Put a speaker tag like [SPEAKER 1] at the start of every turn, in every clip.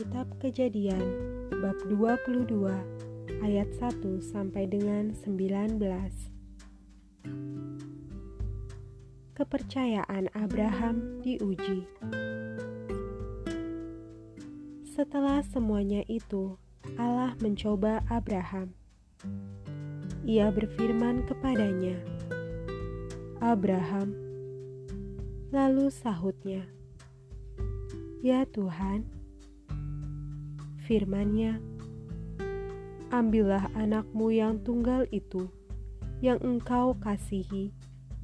[SPEAKER 1] kitab Kejadian bab 22 ayat 1 sampai dengan 19. Kepercayaan Abraham diuji. Setelah semuanya itu, Allah mencoba Abraham. Ia berfirman kepadanya, "Abraham." Lalu sahutnya, Ya Tuhan, firmannya, ambillah anakmu yang tunggal itu, yang engkau kasihi,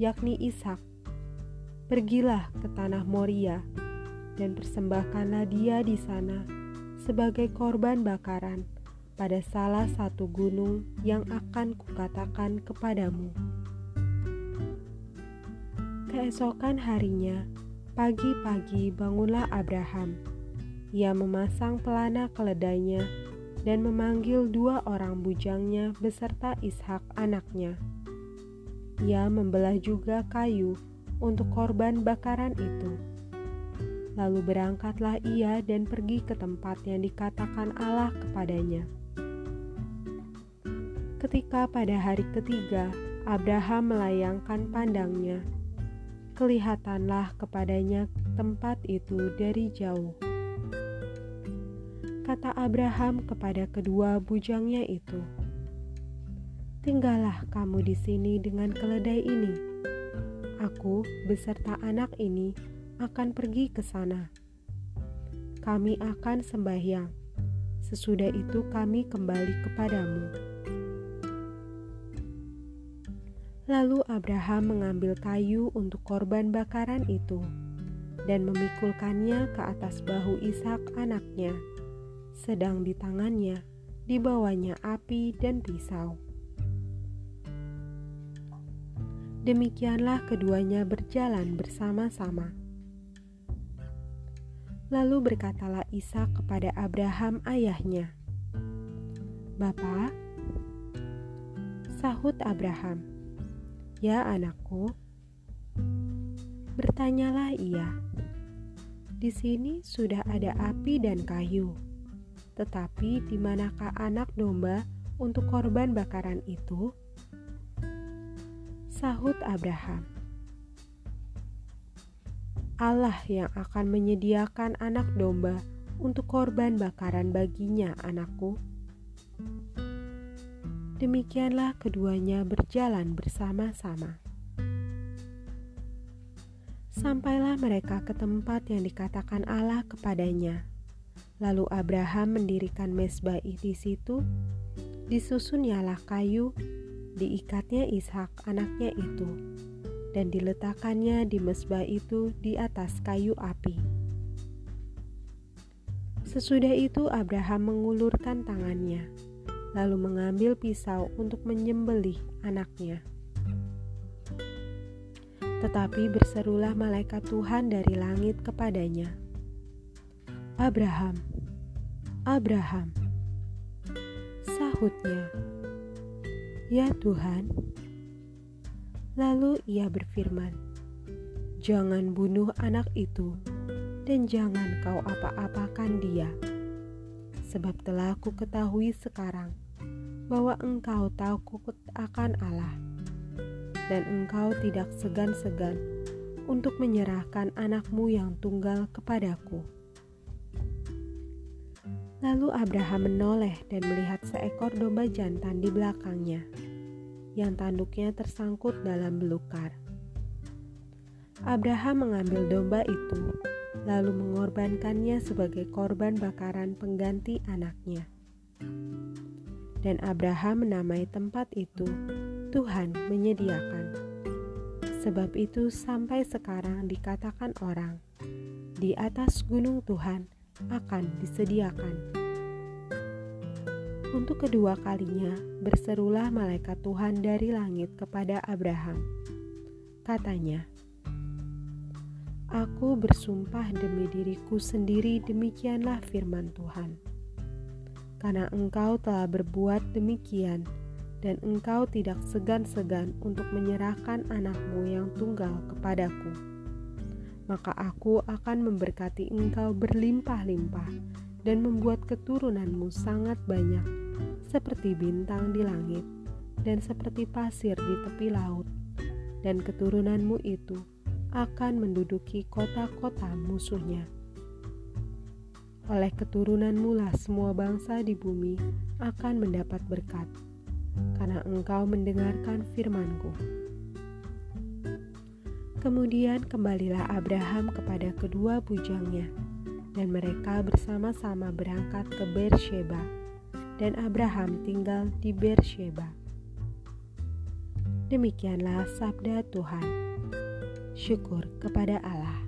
[SPEAKER 1] yakni Ishak. Pergilah ke tanah Moria, dan persembahkanlah dia di sana sebagai korban bakaran pada salah satu gunung yang akan kukatakan kepadamu. Keesokan harinya, Pagi-pagi bangunlah Abraham. Ia memasang pelana keledainya dan memanggil dua orang bujangnya beserta Ishak anaknya. Ia membelah juga kayu untuk korban bakaran itu. Lalu berangkatlah ia dan pergi ke tempat yang dikatakan Allah kepadanya. Ketika pada hari ketiga Abraham melayangkan pandangnya, kelihatanlah kepadanya tempat itu dari jauh. Kata Abraham kepada kedua bujangnya itu, "Tinggallah kamu di sini dengan keledai ini. Aku beserta anak ini akan pergi ke sana. Kami akan sembahyang. Sesudah itu, kami kembali kepadamu." Lalu Abraham mengambil kayu untuk korban bakaran itu dan memikulkannya ke atas bahu Ishak anaknya, sedang di tangannya dibawanya api dan pisau. Demikianlah keduanya berjalan bersama-sama. Lalu berkatalah Ishak kepada Abraham ayahnya, "Bapa," sahut Abraham, Ya anakku, bertanyalah ia. Di sini sudah ada api dan kayu, tetapi di manakah anak domba untuk korban bakaran itu? Sahut Abraham, Allah yang akan menyediakan anak domba untuk korban bakaran baginya, anakku. Demikianlah keduanya berjalan bersama-sama. Sampailah mereka ke tempat yang dikatakan Allah kepadanya. Lalu Abraham mendirikan mesbah di situ, disusun kayu, diikatnya Ishak anaknya itu, dan diletakkannya di mesbah itu di atas kayu api. Sesudah itu Abraham mengulurkan tangannya, lalu mengambil pisau untuk menyembelih anaknya. Tetapi berserulah malaikat Tuhan dari langit kepadanya, "Abraham, Abraham!" Sahutnya, "Ya Tuhan." Lalu ia berfirman, "Jangan bunuh anak itu, dan jangan kau apa-apakan dia, sebab telah ku ketahui sekarang bahwa engkau takut akan Allah, dan engkau tidak segan-segan untuk menyerahkan anakmu yang tunggal kepadaku. Lalu Abraham menoleh dan melihat seekor domba jantan di belakangnya, yang tanduknya tersangkut dalam belukar. Abraham mengambil domba itu, lalu mengorbankannya sebagai korban bakaran pengganti anaknya. Dan Abraham menamai tempat itu Tuhan menyediakan. Sebab itu sampai sekarang dikatakan orang, di atas gunung Tuhan akan disediakan. Untuk kedua kalinya berserulah malaikat Tuhan dari langit kepada Abraham. Katanya, Aku bersumpah demi diriku sendiri demikianlah firman Tuhan karena engkau telah berbuat demikian, dan engkau tidak segan-segan untuk menyerahkan anakmu yang tunggal kepadaku. Maka aku akan memberkati engkau berlimpah-limpah dan membuat keturunanmu sangat banyak, seperti bintang di langit dan seperti pasir di tepi laut. Dan keturunanmu itu akan menduduki kota-kota musuhnya. Oleh keturunanmu lah semua bangsa di bumi akan mendapat berkat, karena engkau mendengarkan firmanku. Kemudian kembalilah Abraham kepada kedua bujangnya, dan mereka bersama-sama berangkat ke Beersheba, dan Abraham tinggal di Beersheba. Demikianlah sabda Tuhan. Syukur kepada Allah.